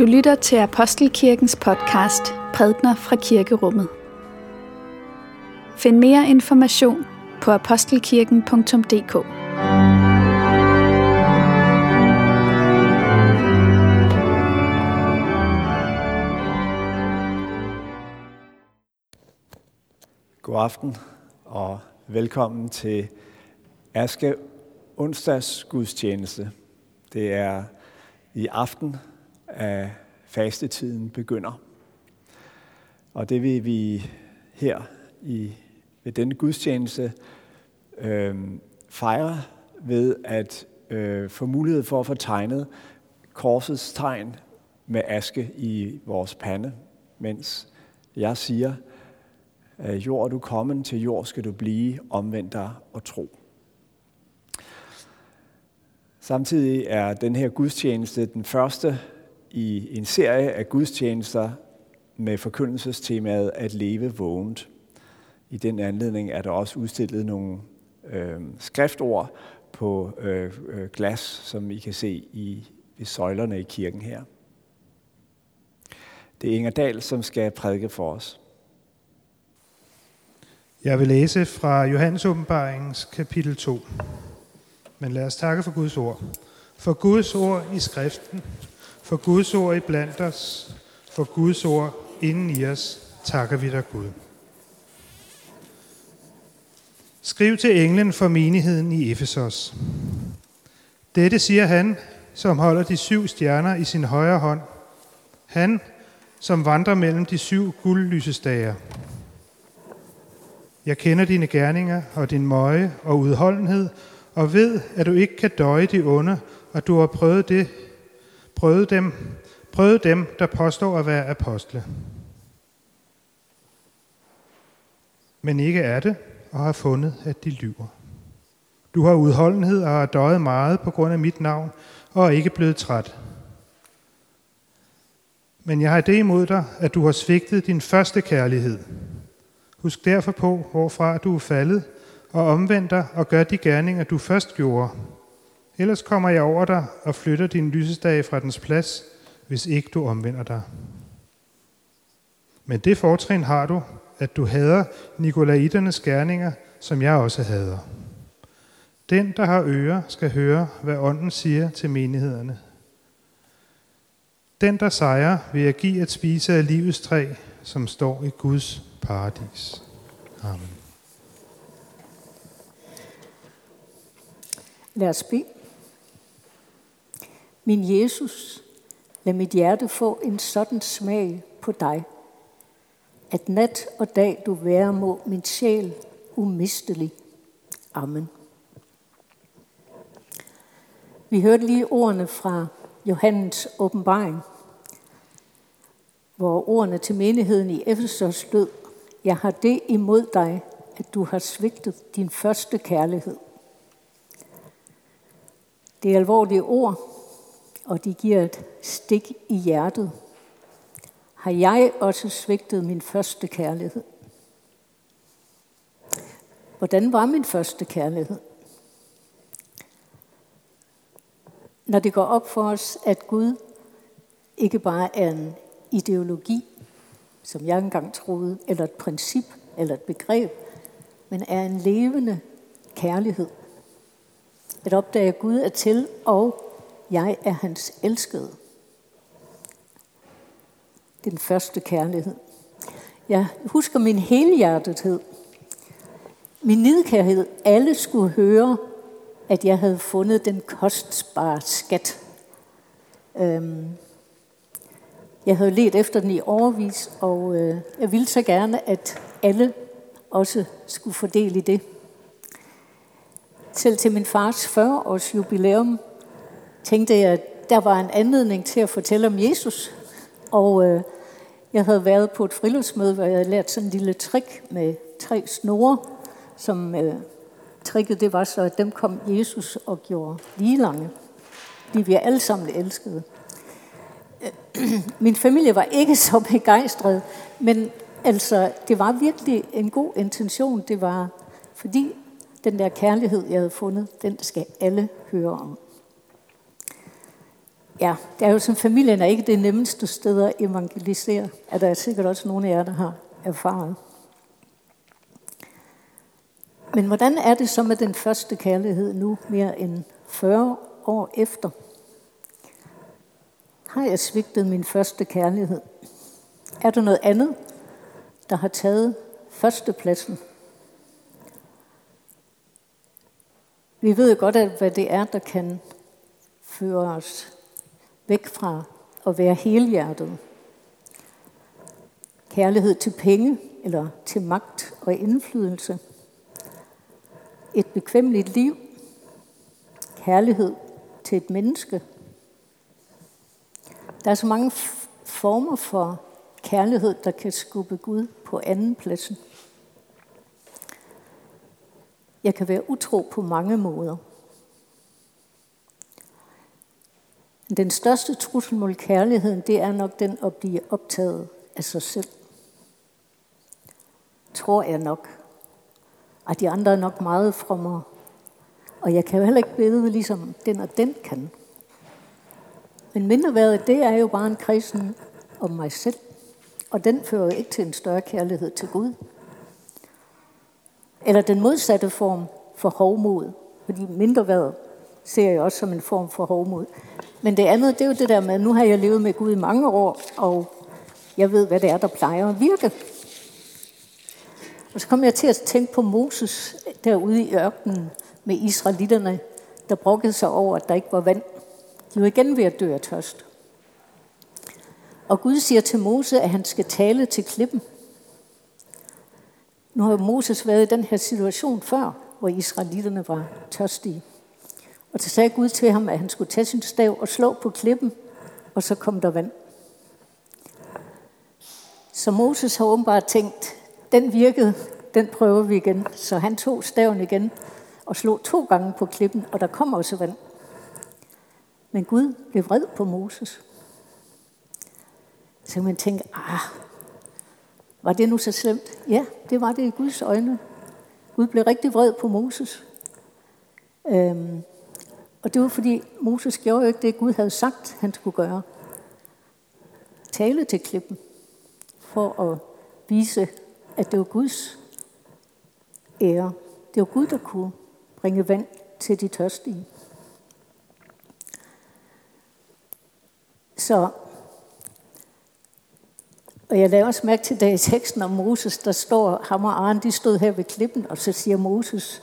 Du lytter til Apostelkirkens podcast Prædner fra Kirkerummet. Find mere information på apostelkirken.dk. God aften og velkommen til Aske onsdags gudstjeneste. Det er i aften, at fastetiden begynder. Og det vil vi her i, ved denne gudstjeneste øh, fejre ved at øh, få mulighed for at få tegnet korsets tegn med aske i vores pande, mens jeg siger, jord er du kommet, til jord skal du blive, omvendt dig og tro. Samtidig er den her gudstjeneste den første i en serie af gudstjenester med forkyndelsestemaet at leve vågent. I den anledning er der også udstillet nogle øh, skriftord på øh, øh, glas, som I kan se i ved søjlerne i kirken her. Det er Inger Dahl, som skal prædike for os. Jeg vil læse fra Johannes åbenbaringens kapitel 2. Men lad os takke for Guds ord. For Guds ord i skriften, for Guds ord i blandt os, for Guds ord inden i os, takker vi dig Gud. Skriv til englen for menigheden i Efesos. Dette siger han, som holder de syv stjerner i sin højre hånd. Han, som vandrer mellem de syv guldlysestager. Jeg kender dine gerninger og din møje og udholdenhed, og ved, at du ikke kan døje de onde, og du har prøvet, det, prøvede dem, prøvede dem, der påstår at være apostle. Men ikke er det, og har fundet, at de lyver. Du har udholdenhed og har døjet meget på grund af mit navn, og er ikke blevet træt. Men jeg har det imod dig, at du har svigtet din første kærlighed. Husk derfor på, hvorfra du er faldet, og omvend dig og gør de gerninger, du først gjorde. Ellers kommer jeg over dig og flytter din lysestage fra dens plads, hvis ikke du omvender dig. Men det fortrin har du, at du hader Nikolaiternes gerninger, som jeg også hader. Den, der har ører, skal høre, hvad ånden siger til menighederne. Den, der sejrer, vil jeg give at spise af livets træ, som står i Guds paradis. Amen. Lad os bede. Min Jesus, lad mit hjerte få en sådan smag på dig, at nat og dag du være må min sjæl umistelig. Amen. Vi hørte lige ordene fra Johannes åbenbaring, hvor ordene til menigheden i Efesos lød, Jeg har det imod dig, at du har svigtet din første kærlighed. Det er alvorlige ord, og de giver et stik i hjertet. Har jeg også svigtet min første kærlighed? Hvordan var min første kærlighed? Når det går op for os, at Gud ikke bare er en ideologi, som jeg engang troede, eller et princip, eller et begreb, men er en levende kærlighed. At opdage, at Gud er til, og jeg er hans elskede. Den første kærlighed. Jeg husker min helhjertethed. Min nidkærhed. Alle skulle høre, at jeg havde fundet den kostbare skat. Øhm, jeg havde let efter den i overvis, og øh, jeg ville så gerne, at alle også skulle fordele i det. Selv til min fars 40-års jubilæum tænkte jeg, at der var en anledning til at fortælle om Jesus. Og øh, jeg havde været på et friluftsmøde, hvor jeg havde lært sådan en lille trick med tre snore, som øh, tricket det var så, at dem kom Jesus og gjorde lige lange. De vi alle sammen elskede. Min familie var ikke så begejstret, men altså, det var virkelig en god intention. Det var, fordi den der kærlighed, jeg havde fundet, den skal alle høre om. Ja, det er jo sådan, familien er ikke det nemmeste sted at evangelisere, at der er sikkert også nogle af jer, der har erfaret. Men hvordan er det så med den første kærlighed nu, mere end 40 år efter? Har jeg svigtet min første kærlighed? Er der noget andet, der har taget førstepladsen? Vi ved godt, at hvad det er, der kan føre os væk fra at være helhjertet. Kærlighed til penge eller til magt og indflydelse. Et bekvemmeligt liv. Kærlighed til et menneske. Der er så mange former for kærlighed, der kan skubbe Gud på anden pladsen. Jeg kan være utro på mange måder. Den største trussel mod kærligheden, det er nok den at blive optaget af sig selv. Tror jeg nok. Og de andre er nok meget fra. Og jeg kan jo heller ikke bede, ligesom den og den kan. Men mindreværdet, det er jo bare en kristen om mig selv. Og den fører jo ikke til en større kærlighed til Gud. Eller den modsatte form for hovmod. Fordi mindreværdet ser jeg også som en form for hovmod. Men det andet, det er jo det der med, at nu har jeg levet med Gud i mange år, og jeg ved, hvad det er, der plejer at virke. Og så kom jeg til at tænke på Moses derude i ørkenen med israelitterne, der brokkede sig over, at der ikke var vand. De var igen ved at dø af tørst. Og Gud siger til Moses, at han skal tale til klippen. Nu har Moses været i den her situation før, hvor israelitterne var tørstige. Og så sagde Gud til ham, at han skulle tage sin stav og slå på klippen, og så kom der vand. Så Moses har åbenbart tænkt, den virkede, den prøver vi igen. Så han tog staven igen og slog to gange på klippen, og der kom også vand. Men Gud blev vred på Moses. Så man tænke, ah, var det nu så slemt? Ja, det var det i Guds øjne. Gud blev rigtig vred på Moses. Øhm, og det var fordi Moses gjorde jo ikke det, Gud havde sagt, han skulle gøre. Tale til klippen for at vise, at det var Guds ære. Det var Gud, der kunne bringe vand til de tørstige. Så, og jeg laver også mærke til, da i teksten om Moses, der står, ham og Aaron, de stod her ved klippen, og så siger Moses,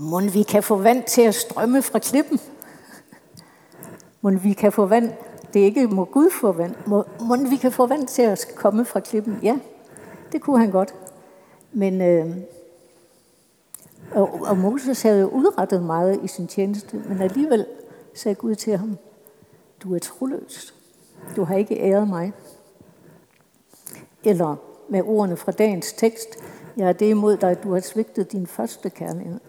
må vi kan få vand til at strømme fra klippen. Må vi kan få vand, det er ikke må Gud få vand, må, må vi kan få vand til at komme fra klippen. Ja, det kunne han godt. Men, øh, og, og Moses havde jo udrettet meget i sin tjeneste, men alligevel sagde Gud til ham, du er troløs. Du har ikke æret mig. Eller med ordene fra dagens tekst, jeg er det imod dig, du har svigtet din første kærlighed.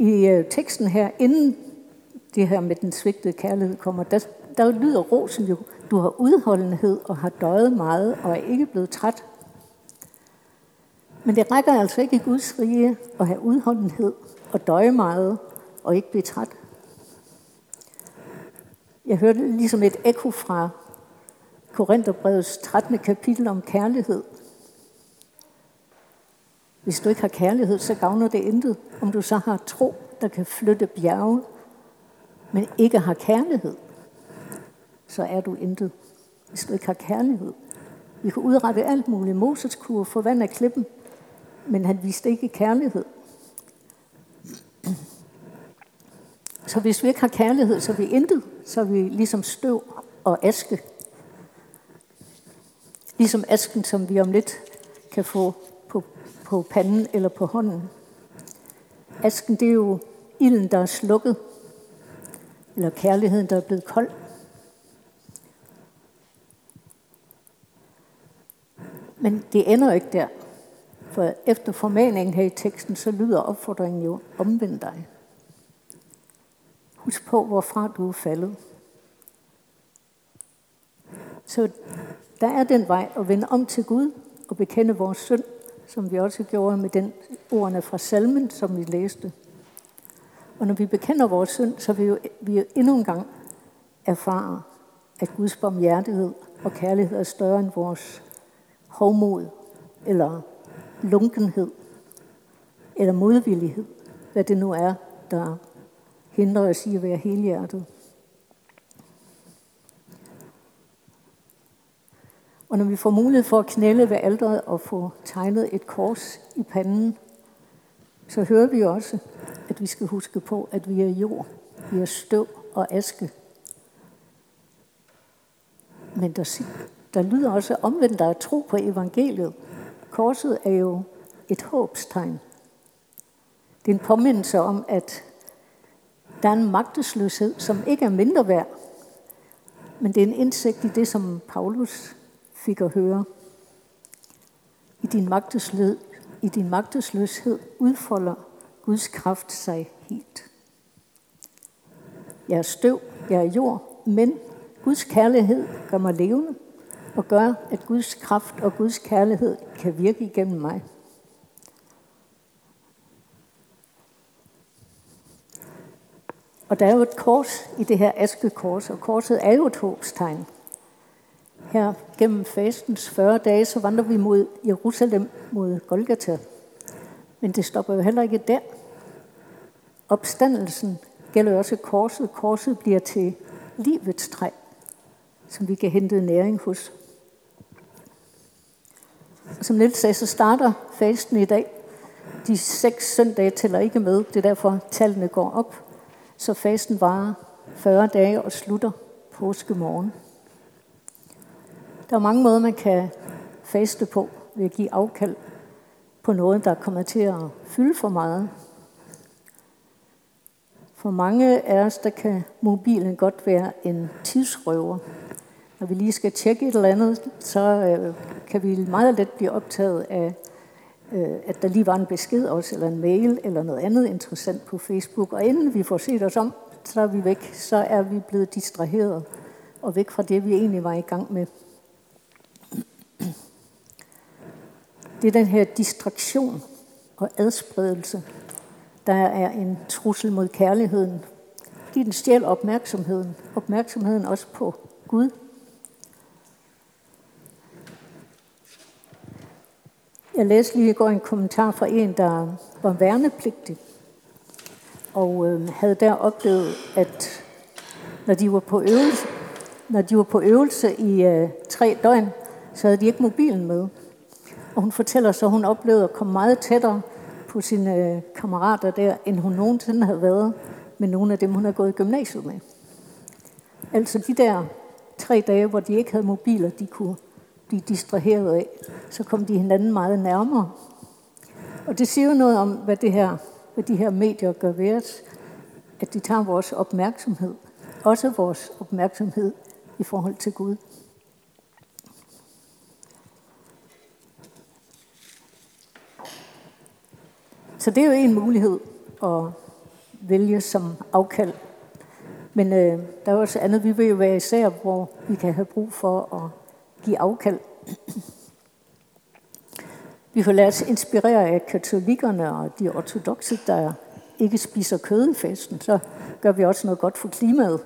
I øh, teksten her, inden det her med den svigtede kærlighed kommer, der, der lyder rosen jo, du har udholdenhed og har døjet meget og er ikke blevet træt. Men det rækker altså ikke i Guds rige at have udholdenhed og døje meget og ikke blive træt. Jeg hørte ligesom et ekko fra Korintherbrevets 13. kapitel om kærlighed. Hvis du ikke har kærlighed, så gavner det intet. Om du så har tro, der kan flytte bjerge, men ikke har kærlighed, så er du intet. Hvis du ikke har kærlighed. Vi kunne udrette alt muligt. Moses kunne få vand af klippen, men han viste ikke kærlighed. Så hvis vi ikke har kærlighed, så er vi intet. Så er vi ligesom støv og aske. Ligesom asken, som vi om lidt kan få på, panden eller på hånden. Asken, det er jo ilden, der er slukket. Eller kærligheden, der er blevet kold. Men det ender ikke der. For efter formaningen her i teksten, så lyder opfordringen jo, omvend dig. Husk på, hvorfra du er faldet. Så der er den vej at vende om til Gud og bekende vores synd, som vi også gjorde med den ordene fra salmen, som vi læste. Og når vi bekender vores synd, så vil vi jo vi endnu en gang erfare, at Guds barmhjertighed og kærlighed er større end vores hovmod, eller lunkenhed, eller modvillighed, hvad det nu er, der hindrer os i at være helhjertet. Og når vi får mulighed for at knæle ved alderet og få tegnet et kors i panden, så hører vi også, at vi skal huske på, at vi er jord, vi er støv og aske. Men der, der lyder også omvendt, der er tro på evangeliet. Korset er jo et håbstegn. Det er en påmindelse om, at der er en magtesløshed, som ikke er mindre værd, men det er en indsigt i det, som Paulus fik at høre. I din magtesløshed, i din magtesløshed udfolder Guds kraft sig helt. Jeg er støv, jeg er jord, men Guds kærlighed gør mig levende og gør, at Guds kraft og Guds kærlighed kan virke igennem mig. Og der er jo et kors i det her askekors, og korset er jo et håbstegn. Her gennem fastens 40 dage, så vandrer vi mod Jerusalem, mod Golgata. Men det stopper jo heller ikke der. Opstandelsen gælder også korset. Korset bliver til livets træ, som vi kan hente næring hos. Som Niels sagde, så starter fasten i dag. De seks søndage tæller ikke med. Det er derfor, tallene går op. Så fasten varer 40 dage og slutter påskemorgen. Der er mange måder, man kan faste på ved at give afkald på noget, der kommer til at fylde for meget. For mange af os, der kan mobilen godt være en tidsrøver. Når vi lige skal tjekke et eller andet, så øh, kan vi meget let blive optaget af, øh, at der lige var en besked også, eller en mail, eller noget andet interessant på Facebook. Og inden vi får set os om, så er vi væk. Så er vi blevet distraheret og væk fra det, vi egentlig var i gang med. Det er den her distraktion og adspredelse, der er en trussel mod kærligheden. Fordi den stjæler opmærksomheden. Opmærksomheden også på Gud. Jeg læste lige i går en kommentar fra en, der var værnepligtig. Og øh, havde der oplevet, at når de var på øvelse, når de var på øvelse i øh, tre døgn, så havde de ikke mobilen med. Og hun fortæller så, at hun oplevede at komme meget tættere på sine øh, kammerater der, end hun nogensinde havde været med nogle af dem, hun har gået i gymnasiet med. Altså de der tre dage, hvor de ikke havde mobiler, de kunne blive distraheret af, så kom de hinanden meget nærmere. Og det siger jo noget om, hvad, det her, hvad de her medier gør ved os, at de tager vores opmærksomhed, også vores opmærksomhed i forhold til Gud. Så det er jo en mulighed at vælge som afkald. Men øh, der er også andet. Vi vil jo være især, hvor vi kan have brug for at give afkald. Vi får lade os inspirere af katolikkerne og de ortodoxe, der ikke spiser kød i festen. Så gør vi også noget godt for klimaet.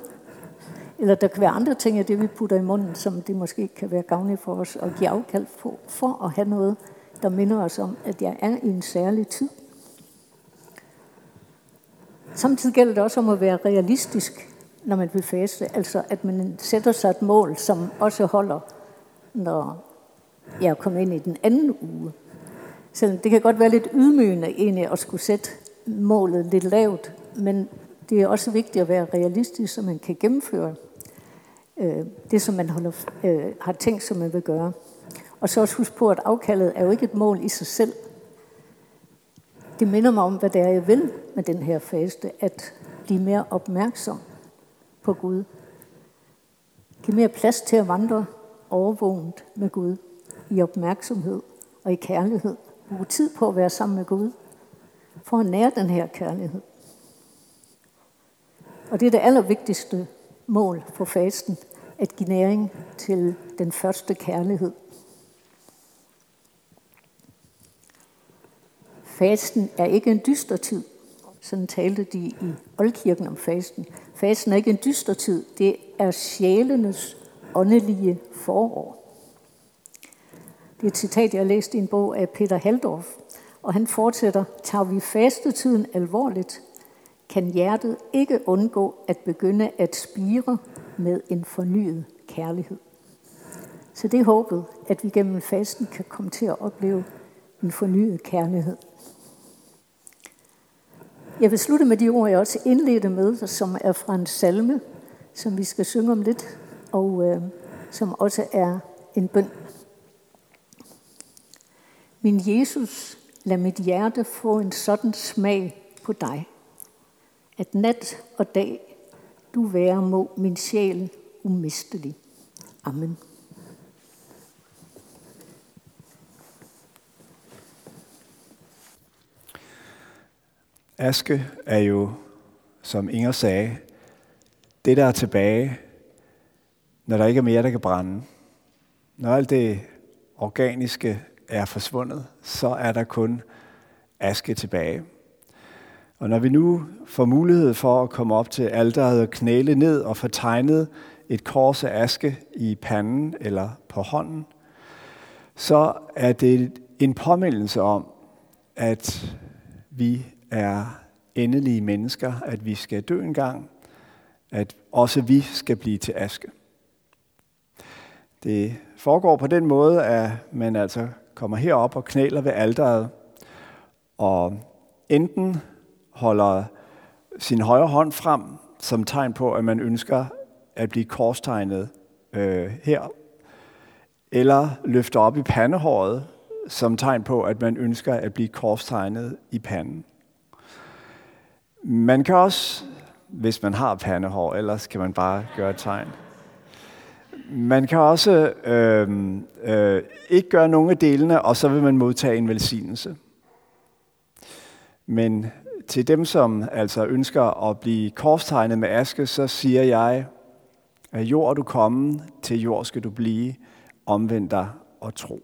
Eller der kan være andre ting af det, vi putter i munden, som det måske kan være gavnligt for os at give afkald på, for at have noget, der minder os om, at jeg er i en særlig tid. Samtidig gælder det også om at være realistisk, når man vil faste. Altså at man sætter sig et mål, som også holder, når jeg er kommet ind i den anden uge. Så det kan godt være lidt ydmygende egentlig at skulle sætte målet lidt lavt, men det er også vigtigt at være realistisk, så man kan gennemføre øh, det, som man holder, øh, har tænkt, som man vil gøre. Og så også huske på, at afkaldet er jo ikke et mål i sig selv. Det minder mig om, hvad det er, jeg vil med den her faste, at blive mere opmærksom på Gud. Giv mere plads til at vandre overvågent med Gud i opmærksomhed og i kærlighed. Brug tid på at være sammen med Gud for at nære den her kærlighed. Og det er det allervigtigste mål for fasten, at give næring til den første kærlighed. Fasten er ikke en dyster tid, sådan talte de i Oldkirken om fasten. Fasten er ikke en dyster tid, det er sjælenes åndelige forår. Det er et citat, jeg har læst i en bog af Peter Haldorf, og han fortsætter, tager vi fastetiden alvorligt, kan hjertet ikke undgå at begynde at spire med en fornyet kærlighed. Så det er håbet, at vi gennem fasten kan komme til at opleve en fornyet kærlighed. Jeg vil slutte med de ord, jeg også indledte med, som er fra en salme, som vi skal synge om lidt, og øh, som også er en bøn. Min Jesus, lad mit hjerte få en sådan smag på dig, at nat og dag du være må min sjæl umistelig. Amen. Aske er jo, som Inger sagde, det der er tilbage, når der ikke er mere, der kan brænde. Når alt det organiske er forsvundet, så er der kun aske tilbage. Og når vi nu får mulighed for at komme op til alderet og knæle ned og få tegnet et kors af aske i panden eller på hånden, så er det en påmindelse om, at vi er endelige mennesker, at vi skal dø en gang, at også vi skal blive til aske. Det foregår på den måde, at man altså kommer herop og knæler ved alderet, og enten holder sin højre hånd frem som tegn på, at man ønsker at blive korstegnet øh, her, eller løfter op i pandehåret som tegn på, at man ønsker at blive korstegnet i panden. Man kan også, hvis man har pandehår, ellers kan man bare gøre et tegn. Man kan også øh, øh, ikke gøre nogen af delene, og så vil man modtage en velsignelse. Men til dem, som altså ønsker at blive korstegnet med aske, så siger jeg, at jord er du kommen, til jord skal du blive, omvend dig og tro.